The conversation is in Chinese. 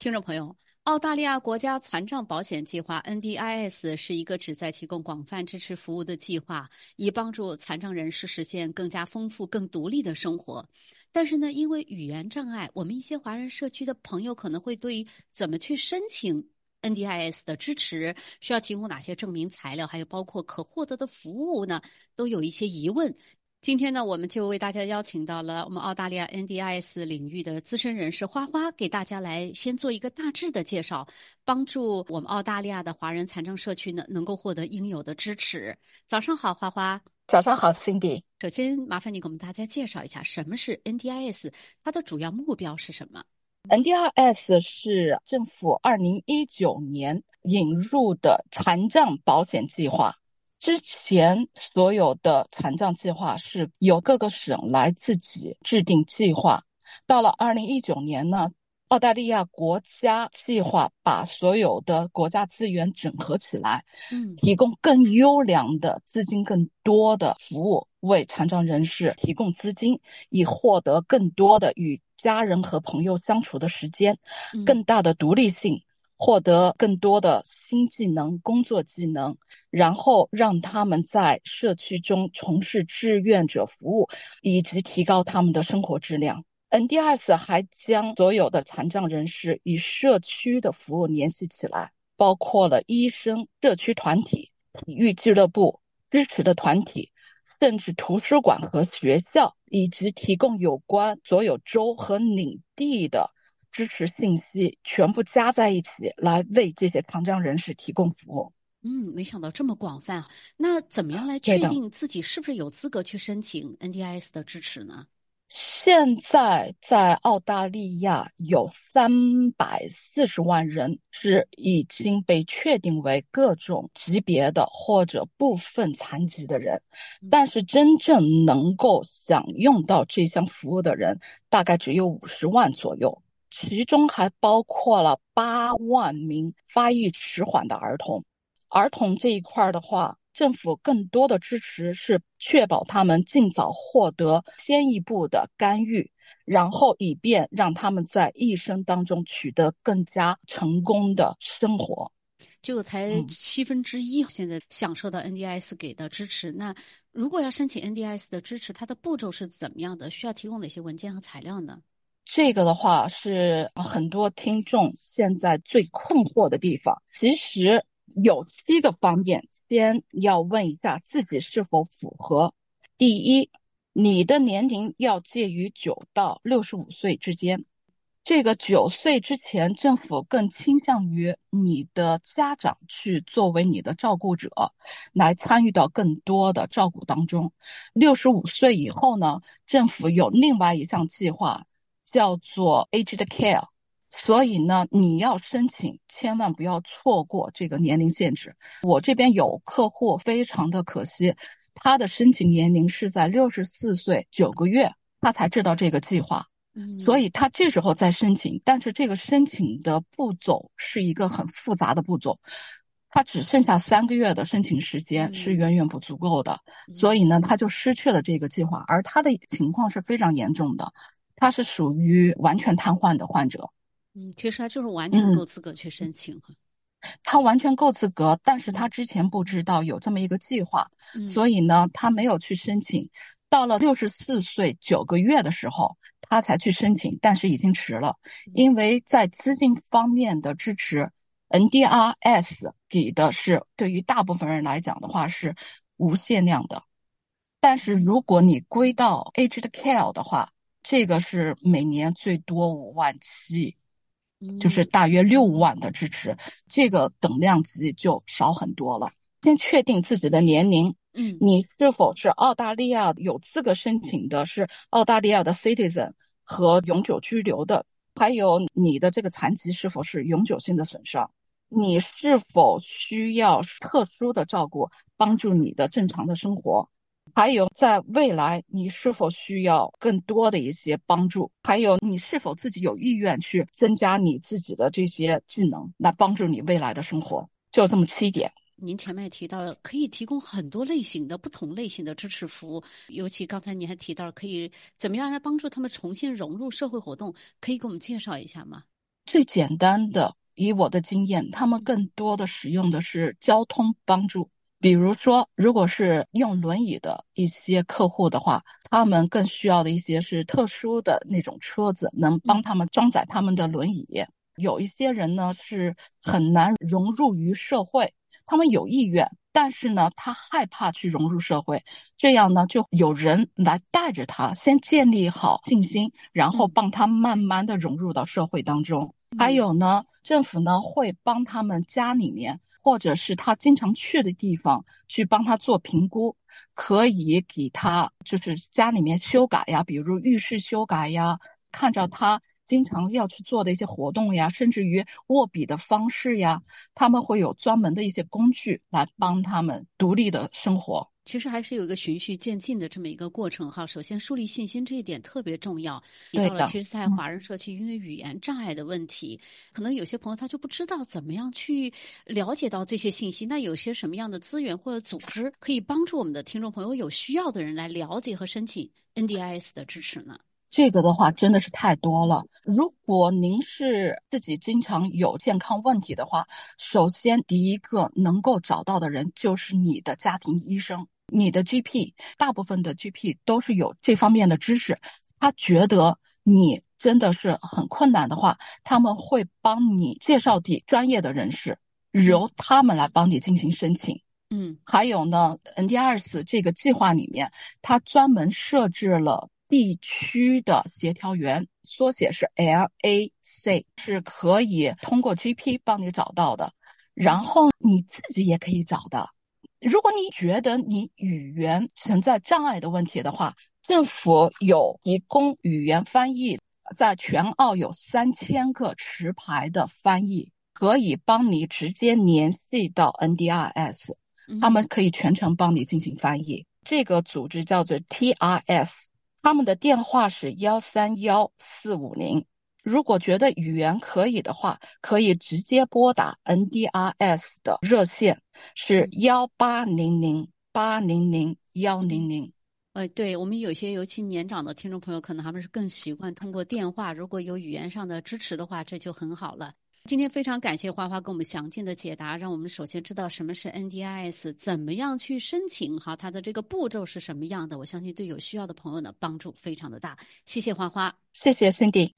听众朋友，澳大利亚国家残障保险计划 （NDIS） 是一个旨在提供广泛支持服务的计划，以帮助残障人士实现更加丰富、更独立的生活。但是呢，因为语言障碍，我们一些华人社区的朋友可能会对怎么去申请 NDIS 的支持，需要提供哪些证明材料，还有包括可获得的服务呢，都有一些疑问。今天呢，我们就为大家邀请到了我们澳大利亚 NDIS 领域的资深人士花花，给大家来先做一个大致的介绍，帮助我们澳大利亚的华人残障社区呢能够获得应有的支持。早上好，花花。早上好，Cindy。首先，麻烦你给我们大家介绍一下什么是 NDIS，它的主要目标是什么？NDIS 是政府二零一九年引入的残障保险计划。之前所有的残障计划是由各个省来自己制定计划，到了二零一九年呢，澳大利亚国家计划把所有的国家资源整合起来，嗯，提供更优良的资金、更多的服务，为残障人士提供资金，以获得更多的与家人和朋友相处的时间，更大的独立性。获得更多的新技能、工作技能，然后让他们在社区中从事志愿者服务，以及提高他们的生活质量。NDS 还将所有的残障人士与社区的服务联系起来，包括了医生、社区团体、体育俱乐部、支持的团体，甚至图书馆和学校，以及提供有关所有州和领地的。支持信息全部加在一起，来为这些残障人士提供服务。嗯，没想到这么广泛。那怎么样来确定自己是不是有资格去申请 NDIS 的支持呢？现在在澳大利亚有三百四十万人是已经被确定为各种级别的或者部分残疾的人，但是真正能够享用到这项服务的人大概只有五十万左右。其中还包括了八万名发育迟缓的儿童。儿童这一块的话，政府更多的支持是确保他们尽早获得先一步的干预，然后以便让他们在一生当中取得更加成功的生活。就才七分之一现在享受到 NDIS 给的支持。那如果要申请 NDIS 的支持，它的步骤是怎么样的？需要提供哪些文件和材料呢？这个的话是很多听众现在最困惑的地方。其实有七个方面，先要问一下自己是否符合。第一，你的年龄要介于九到六十五岁之间。这个九岁之前，政府更倾向于你的家长去作为你的照顾者，来参与到更多的照顾当中。六十五岁以后呢，政府有另外一项计划。叫做 aged care，所以呢，你要申请，千万不要错过这个年龄限制。我这边有客户，非常的可惜，他的申请年龄是在六十四岁九个月，他才知道这个计划，所以他这时候再申请，但是这个申请的步骤是一个很复杂的步骤，他只剩下三个月的申请时间是远远不足够的，所以呢，他就失去了这个计划，而他的情况是非常严重的。他是属于完全瘫痪的患者，嗯，其实他就是完全够资格去申请他完全够资格，但是他之前不知道有这么一个计划，所以呢，他没有去申请。到了六十四岁九个月的时候，他才去申请，但是已经迟了，因为在资金方面的支持，NDRS 给的是对于大部分人来讲的话是无限量的，但是如果你归到 Aged Care 的话。这个是每年最多五万七，就是大约六万的支持，这个等量级就少很多了。先确定自己的年龄，嗯，你是否是澳大利亚有资格申请的，是澳大利亚的 citizen 和永久居留的，还有你的这个残疾是否是永久性的损伤，你是否需要特殊的照顾，帮助你的正常的生活。还有，在未来你是否需要更多的一些帮助？还有，你是否自己有意愿去增加你自己的这些技能，来帮助你未来的生活？就这么七点。您前面也提到了，可以提供很多类型的不同类型的支持服务，尤其刚才您还提到了可以怎么样来帮助他们重新融入社会活动，可以给我们介绍一下吗？最简单的，以我的经验，他们更多的使用的是交通帮助。比如说，如果是用轮椅的一些客户的话，他们更需要的一些是特殊的那种车子，能帮他们装载他们的轮椅。有一些人呢是很难融入于社会，他们有意愿，但是呢他害怕去融入社会，这样呢就有人来带着他，先建立好信心，然后帮他慢慢的融入到社会当中。还有呢，政府呢会帮他们家里面。或者是他经常去的地方去帮他做评估，可以给他就是家里面修改呀，比如浴室修改呀，看着他经常要去做的一些活动呀，甚至于握笔的方式呀，他们会有专门的一些工具来帮他们独立的生活。其实还是有一个循序渐进的这么一个过程哈。首先树立信心这一点特别重要。提到了，其实，在华人社区，因为语言障碍的问题，可能有些朋友他就不知道怎么样去了解到这些信息。那有些什么样的资源或者组织可以帮助我们的听众朋友有需要的人来了解和申请 NDIS 的支持呢？这个的话真的是太多了。如果您是自己经常有健康问题的话，首先第一个能够找到的人就是你的家庭医生，你的 GP。大部分的 GP 都是有这方面的知识，他觉得你真的是很困难的话，他们会帮你介绍给专业的人士，由他们来帮你进行申请。嗯，还有呢，NDRS 这个计划里面，它专门设置了。地区的协调员，缩写是 LAC，是可以通过 GP 帮你找到的。然后你自己也可以找的。如果你觉得你语言存在障碍的问题的话，政府有提供语言翻译，在全澳有三千个持牌的翻译，可以帮你直接联系到 NDRS，他们可以全程帮你进行翻译。这个组织叫做 TRS。他们的电话是幺三幺四五零。如果觉得语言可以的话，可以直接拨打 NDRS 的热线，是幺八零零八零零幺零零。呃，对我们有些尤其年长的听众朋友，可能他们是更习惯通过电话。如果有语言上的支持的话，这就很好了。今天非常感谢花花给我们详尽的解答，让我们首先知道什么是 NDIS，怎么样去申请，哈，它的这个步骤是什么样的。我相信对有需要的朋友呢，帮助非常的大。谢谢花花，谢谢 Cindy。